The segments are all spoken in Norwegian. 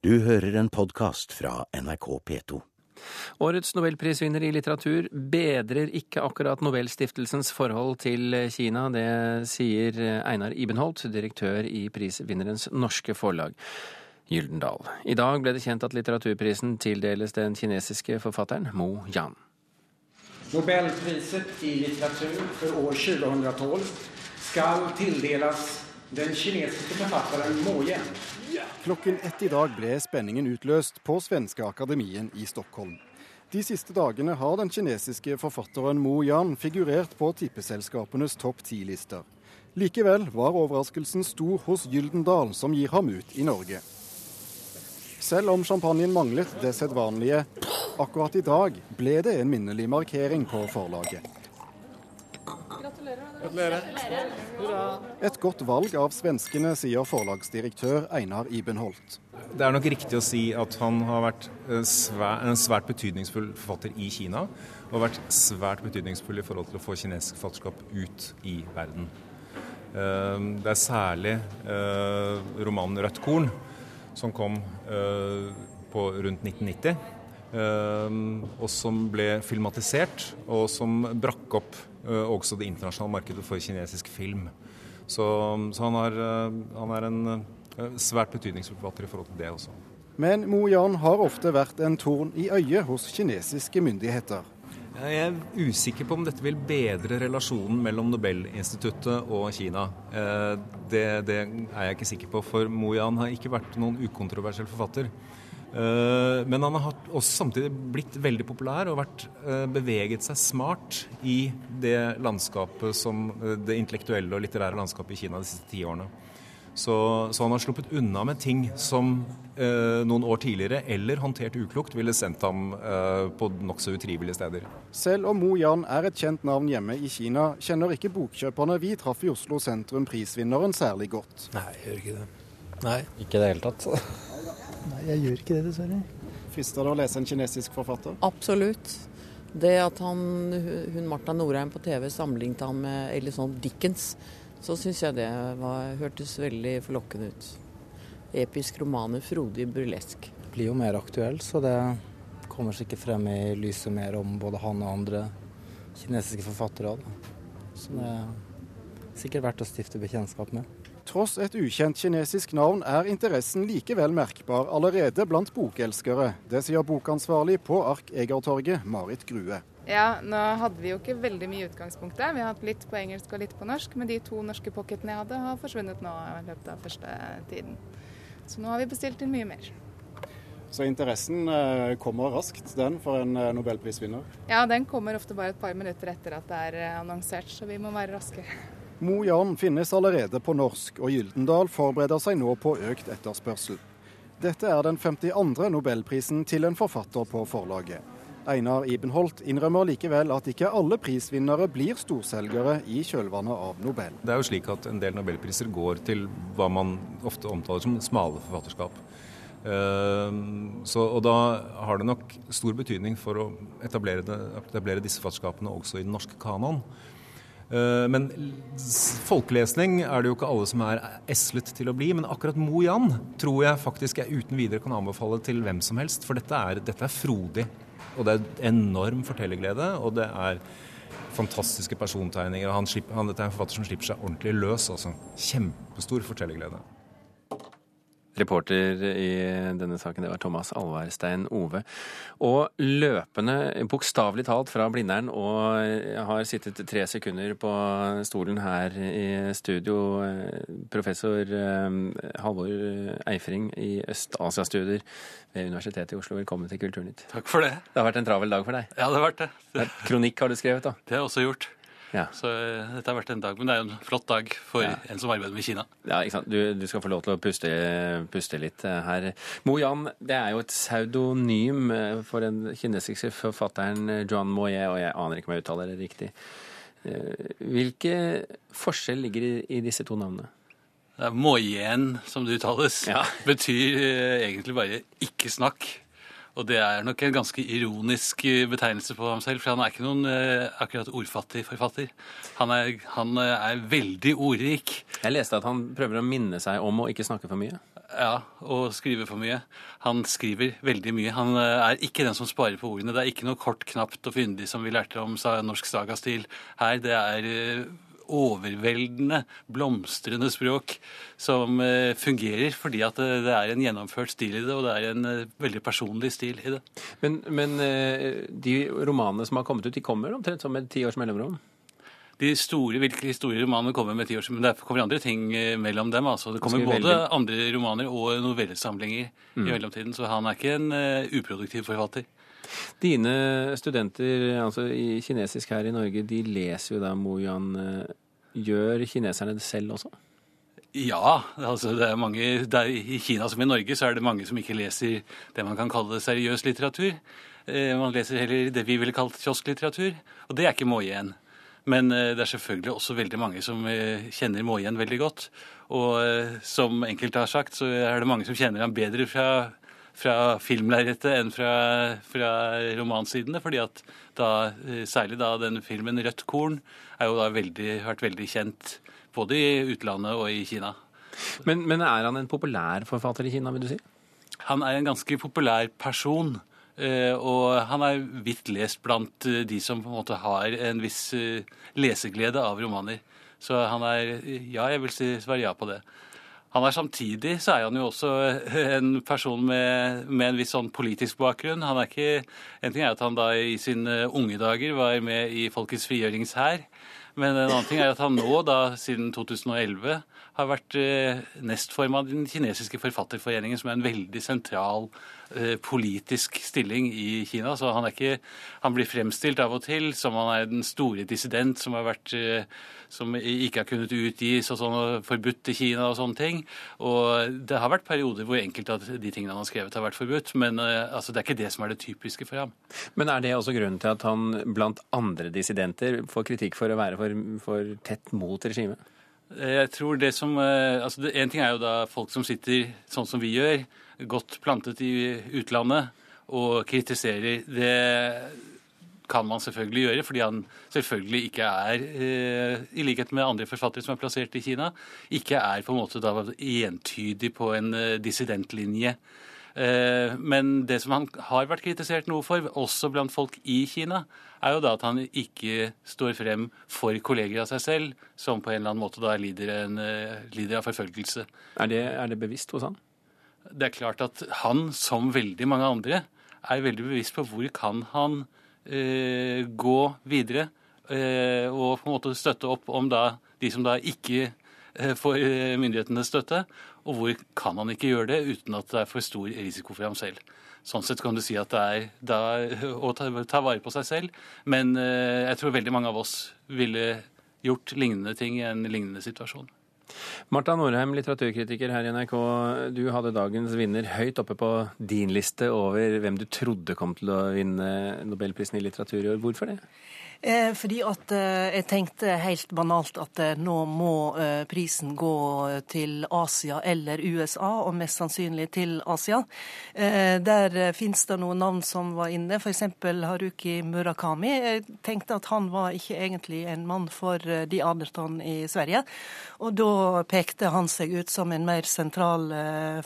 Du hører en podkast fra NRK P2. Årets nobelprisvinner i litteratur bedrer ikke akkurat Nobelstiftelsens forhold til Kina. Det sier Einar Ibenholt, direktør i prisvinnerens norske forlag. Gyldendal. I dag ble det kjent at litteraturprisen tildeles den kinesiske forfatteren Mo Yan. Nobelpriset i litteratur for år 2012 skal tildeles den kinesiske forfatteren Mo Yan. Klokken ett i dag ble spenningen utløst på Svenske Akademien i Stockholm. De siste dagene har den kinesiske forfatteren Mo Yan figurert på tippeselskapenes topp ti-lister. Likevel var overraskelsen stor hos Gyldendal, som gir ham ut i Norge. Selv om champagnen manglet det sedvanlige, akkurat i dag ble det en minnelig markering på forlaget. Et godt valg av svenskene, sier forlagsdirektør Einar Ibenholt. Det er nok riktig å si at han har vært en svært, en svært betydningsfull forfatter i Kina. Og vært svært betydningsfull i forhold til å få kinesisk forfatterskap ut i verden. Eh, det er særlig eh, romanen 'Rødt korn', som kom eh, på rundt 1990. Og som ble filmatisert, og som brakk opp også det internasjonale markedet for kinesisk film. Så, så han, har, han, er en svært betydningsfull forfatter i forhold til det også. Men Mo Yan har ofte vært en torn i øyet hos kinesiske myndigheter. Jeg er usikker på om dette vil bedre relasjonen mellom Nobelinstituttet og Kina. Det, det, er jeg ikke sikker på, for Mo Yan har ikke vært noen ukontroversiell forfatter. Men han har også samtidig blitt veldig populær og vært, beveget seg smart i det landskapet som det intellektuelle og litterære landskapet i Kina de siste ti årene. Så, så, han har sluppet unna med ting som eh, noen år tidligere, eller håndtert uklokt, ville sendt ham eh, på nokså utrivelige steder. Selv om Mo Yan er et kjent navn hjemme i Kina, kjenner ikke bokkjøperne vi traff i Oslo sentrum prisvinneren særlig godt. Nei, jeg gjør ikke det. Nei. Ikke i det hele tatt. Nei, jeg gjør ikke det, dessverre. Frister det å lese en kinesisk forfatter? Absolutt. Det at han, hun Martha Norheim på TV sammenlignet han med Ellison Dickens, så syns jeg det var, hørtes veldig forlokkende ut. Episk romane, frodig burlesk. Det blir jo mer aktuell, så det kommer sikkert frem i lyset mer om både han og andre kinesiske forfattere. Så det er sikkert verdt å stifte bekjentskap med. Tross et ukjent kinesisk navn er interessen likevel merkbar allerede blant bokelskere. Det sier bokansvarlig på Ark Egertorget, Marit Grue. Ja, nå hadde vi jo ikke veldig mye i utgangspunktet. Vi har hatt litt på engelsk og litt på norsk. Men de to norske pocketene jeg hadde, har forsvunnet nå i løpet av første tiden. Så nå har vi bestilt inn mye mer. Så interessen kommer raskt, den, for en nobelprisvinner? Ja, den kommer ofte bare et par minutter etter at det er annonsert, så vi må være raske. Mo Jan finnes allerede på norsk, og Gyldendal forbereder seg nå på økt etterspørsel. Dette er den 52. nobelprisen til en forfatter på forlaget. Einar Ibenholt innrømmer likevel at ikke alle prisvinnere blir storselgere i kjølvannet av Nobel. Det er jo slik at en del nobelpriser går til hva man ofte omtaler som smale forfatterskap. Så, og da har det nok stor betydning for å etablere, det, etablere disse forfatterskapene også i den norske kanon. Men folkelesning er det jo ikke alle som er eslet til å bli. Men akkurat Mo Jan tror jeg faktisk jeg uten videre kan anbefale til hvem som helst. For dette er, dette er frodig. Og det er enorm fortellerglede. Og det er fantastiske persontegninger. Han slipper, han, dette er en forfatter som slipper seg ordentlig løs. Altså. Kjempestor fortellerglede. Reporter i denne saken, det var Thomas Alverstein Ove. Og løpende, bokstavelig talt fra Blindern, og jeg har sittet tre sekunder på stolen her i studio, professor Halvor Eifring i Øst-Asia-studier ved Universitetet i Oslo. Velkommen til Kulturnytt. Takk for det. Det har vært en travel dag for deg? Ja, det har vært det. Kronikk har du skrevet, da? Det har jeg også gjort. Ja. Så dette har vært en dag, Men det er jo en flott dag for ja. en som arbeider med Kina. Ja, ikke sant? Du, du skal få lov til å puste, puste, litt her. Mo Yan det er jo et pseudonym for den kinesiske forfatteren Joan Moye, og jeg aner ikke om jeg uttaler det riktig. Hvilke forskjell ligger i, i disse to navnene? Moyen, som det uttales, Ja. betyr egentlig bare 'ikke snakk'. Og det er nok en ganske ironisk eh, betegnelse på ham selv, for han er ikke noen eh, akkurat ordfattig forfatter. Han er, han eh, er veldig ordrik. Jeg leste at han prøver å minne seg om å ikke snakke for mye. Ja, og skrive for mye. Han skriver veldig mye. Han er ikke den som sparer på ordene. Det er ikke noe kort, knapt og fyndig som vi lærte om sa- norsk sagastil her. Det er overveldende, blomstrende språk som eh, fungerer fordi at det det er en gjennomført stil i det, og det er en eh, veldig personlig stil i det. Men, men eh, de romanene som har kommet ut, de kommer omtrent som et tiårs mellomrom? De store, virkelig store romanene kommer med ti år, men det kommer andre ting eh, mellom dem. altså. Det kommer både velge? andre romaner og novellesamlinger Mm. i mellomtiden, så han er ikke en uh, uproduktiv forfatter. Dine studenter altså i kinesisk her i Norge, de leser jo da Moyan. Eh, Gjør kineserne det selv også? Ja, altså det er mange, det er, I Kina som i Norge så er det mange som ikke leser det man kan kalle seriøs litteratur. Eh, man leser heller det vi ville kalt kiosklitteratur, og det er ikke Moian. Men eh, det er selvfølgelig også veldig mange som kjenner Moian veldig godt. Og som enkelte har sagt, så er det mange som kjenner ham bedre fra, fra filmlerretet enn fra, fra romansidene. fordi at da, eh, særlig da den filmen 'Rødt korn' er jo da veldig, vært veldig kjent både i utlandet og i Kina. Men, men er han en populær forfatter i Kina, vil du si? Han er en ganske populær person. eh, Og han er vidt lest blant eh, de som på en måte har en viss leseglede av romaner. Så han er Ja, jeg vil svare ja på det. Han er Samtidig så er han jo også en person med, med en viss sånn politisk bakgrunn. Han er ikke, En ting er at han da i sine unge dager var med i Folkets frigjøringshær. Men en annen ting er at han nå, da siden 2011, har vært eh, nestformann i den kinesiske forfatterforeningen, som er en veldig sentral eh, politisk stilling i Kina. Så han, ikke, han blir fremstilt av og til som han er den store dissident som, vært, eh, som ikke har kunnet utgis og sånn, forbudt i Kina og sånne ting. Og det har vært perioder hvor enkelte av de tingene han har skrevet, har vært forbudt. Men eh, altså, det er ikke det som er det typiske for ham. Men er det også grunnen til at han blant andre dissidenter får kritikk for å være for, for tett mot regimet? Jeg tror det som eh, altså det, En ting er jo da folk som sitter sånn som vi gjør, godt plantet i utlandet og kritiserer. Det kan man selvfølgelig gjøre, fordi han selvfølgelig ikke er, eh, i likhet med andre forfattere som er plassert i Kina, ikke er på en måte da entydig på en eh, dissidentlinje. Eh, Men det som han har vært kritisert noe for, også blant folk i Kina, er jo da at han ikke står frem for kolleger av seg selv, som på en eller annen måte da lider, en, eh, lider av forfølgelse. Er det, er det bevisst hos han? Det er klart at han, som veldig mange andre, er veldig bevisst på hvor kan han eh, gå videre eh, og på en måte støtte opp om da de som da ikke får eh, myndighetenes støtte, og hvor kan han ikke gjøre det uten at det er for stor risiko for ham selv. Sånn sett kan du si at det er da, å ta, ta vare på seg selv, men eh, jeg tror veldig mange av oss ville gjort lignende ting i en lignende situasjon. Marta Norheim, litteraturkritiker her i NRK. Du hadde dagens vinner høyt oppe på din liste over hvem du trodde kom til å vinne Nobelprisen i litteratur i år. Hvorfor det? Eh, fordi at eh, jeg tenkte helt banalt at eh, nå må prisen gå til Asia eller USA, og mest sannsynlig til Asia. Der finnes det noen navn som var inne, f.eks. Haruki Murakami. Jeg tenkte at han var ikke egentlig en mann for de Aderton i Sverige, og da pekte han seg ut som en mer sentral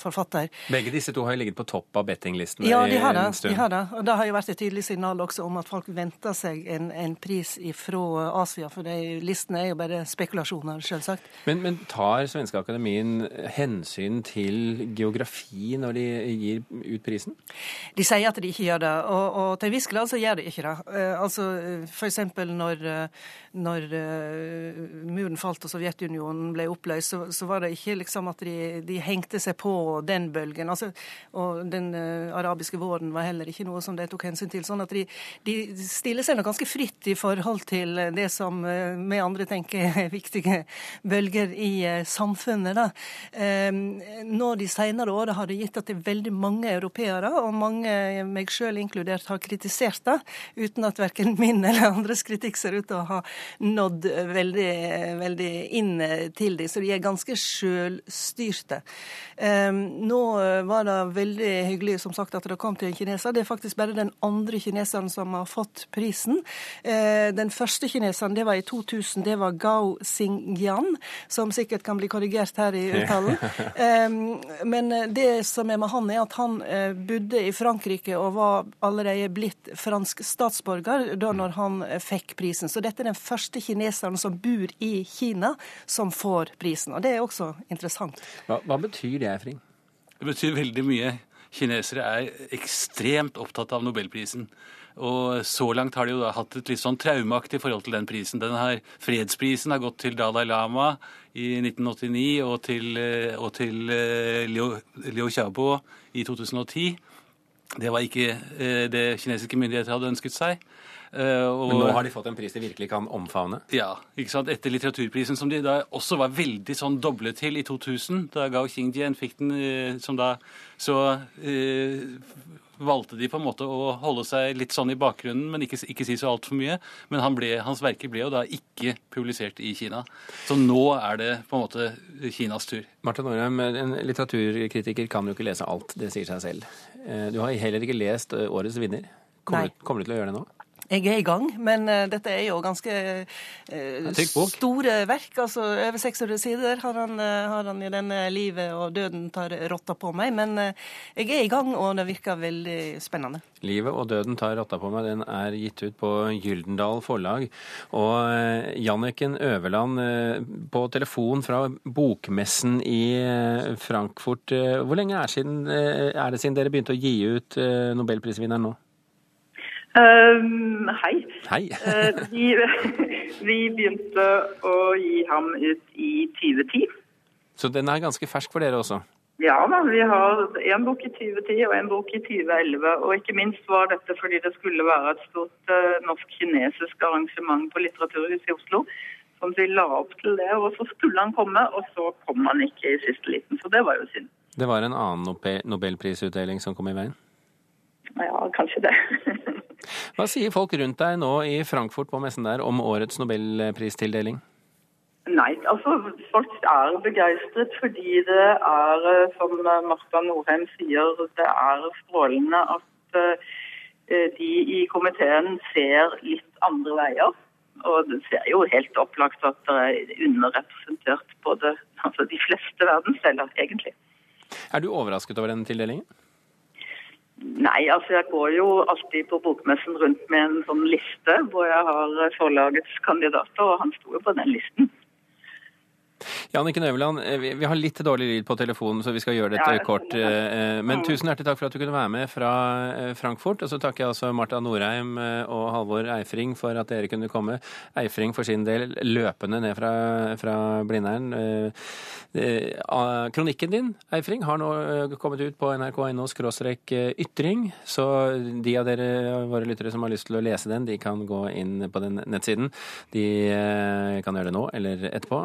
forfatter. Begge disse to har jo ligget på topp av bettinglistene Ja, de har i det. en stund. Ja, De har det. Og det har jo vært et tydelig signal også om at folk venter seg en, en pris fra Asia, for de listene er jo bare spekulasjoner, selvsagt. Men, men tar Svenske Akademien hensyn til geografi når de gir ut prisen? De sier at de ikke gjør det, og, og til en viss grad så gjør de ikke det. Eh, altså F.eks. når, eh, når eh, muren falt og Sovjetunionen ble oppløst, så, så var det ikke liksom at de, de hengte seg på den bølgen. Altså, og den arabiske våren var heller ikke noe som de tok hensyn til. sånn at de, de stiller seg nok ganske fritt i forhold til det som eh, vi andre tenker er viktige bølger i eh, samfunnet. Da. Eh, Nå de senere årene har det gitt at det er veldig mange europeere, og mange, meg sjøl inkludert, har kritisert det, uten at verken min eller andres kritikk ser ut til å ha nådd veldig, veldig inn til dem. Så de er ganske sjølstyrte. Nå var det veldig hyggelig som sagt, at det kom til en kineser. Det er faktisk bare den andre kineseren som har fått prisen. Eh, den første kineseren det var i 2000, det var Gao Xingyan, som sikkert kan bli korrigert her i uttalen. Men det som er med han, er at han bodde i Frankrike og var allerede blitt fransk statsborger da når han fikk prisen. Så dette er den første kineseren som bor i Kina, som får prisen. Og det er også interessant. Hva, hva betyr det, Fring? Det betyr veldig mye. Kinesere er ekstremt opptatt av nobelprisen. Og så langt har de jo da hatt et litt sånn traumeaktig forhold til den prisen. Den her Fredsprisen har gått til Dalai Lama i 1989 og til, eh, til eh, Liu, Liu Xiaobo i 2010. Det var ikke eh, det kinesiske myndigheter hadde ønsket seg. Og, Men nå har de fått en pris de virkelig kan omfavne? Ja, ikke sant? etter litteraturprisen, som de da også var veldig sånn doblet til i 2000, da Gao Xingjian fikk den, som da så eh, valgte de på en måte å holde seg litt sånn i bakgrunnen, men ikke, ikke si så altfor mye. Men han ble, hans verker ble jo da ikke publisert i Kina. Så nå er det på en måte Kinas tur. Martin Aarheim, en litteraturkritiker kan jo ikke lese alt, det sier seg selv. Eh, du har heller ikke lest eh, årets vinner. Kommer, du, kommer du til å gjøre det nå? Jeg er i gang, men uh, dette er jo ganske uh, store verk. altså Over 600 sider har han, uh, har han, i denne 'Livet og døden tar rotta på meg'. Men jeg er i gang, og det virker veldig spennende. 'Livet og døden tar rotta på meg' den er gitt ut på Gyldendal forlag. Og Janniken Øverland på telefon fra bokmessen i Frankfurt. Hvor lenge er, siden, er det siden dere begynte å gi ut nobelprisvinneren nå? Uh, hei. hei. uh, vi, vi, begynte å gi ham ut i 2010. Så den er ganske fersk for dere også? Ja da, vi har en bok i 2010 og en bok i 2011. Og ikke minst var dette fordi det skulle være et stort uh, norsk-kinesisk arrangement på Litteraturhuset i Oslo. Som vi la opp til det, og så skulle han komme, og så kom han ikke i siste liten. Så det var jo synd. Det var en annen nobelprisutdeling som kom i veien? Ja, kanskje det. Hva sier folk rundt deg nå i Frankfurt på messen der om årets nobelpristildeling? Nei, altså folk er begeistret fordi det er, eh, som Marta Norheim sier, det er strålende at eh, de i komiteen ser litt andre veier. Og det ser jo helt opplagt at det er underrepresentert både altså de fleste verdensdeler, egentlig. Er du overrasket over denne tildelingen? Nei, altså jeg går jo alltid på bokmessen rundt med en sånn liste hvor jeg har forlagets kandidater, og han sto jo på den listen. Janniken Øverland, eh, vi har litt dårlig lyd på telefonen, så vi skal gjøre dette ja, kort. Eh, men mm. tusen hjertelig takk for at du kunne være med fra eh, Frankfurt. Og så takker jeg altså Marta Norheim og Halvor Eifring for at dere kunne komme. Eifring for sin del løpende ned fra, fra Blindern. Kronikken din, Eifring, har nå kommet ut på nrk.no ytring. Så de av dere våre lyttere som har lyst til å lese den, de kan gå inn på den nettsiden. De kan gjøre det nå eller etterpå.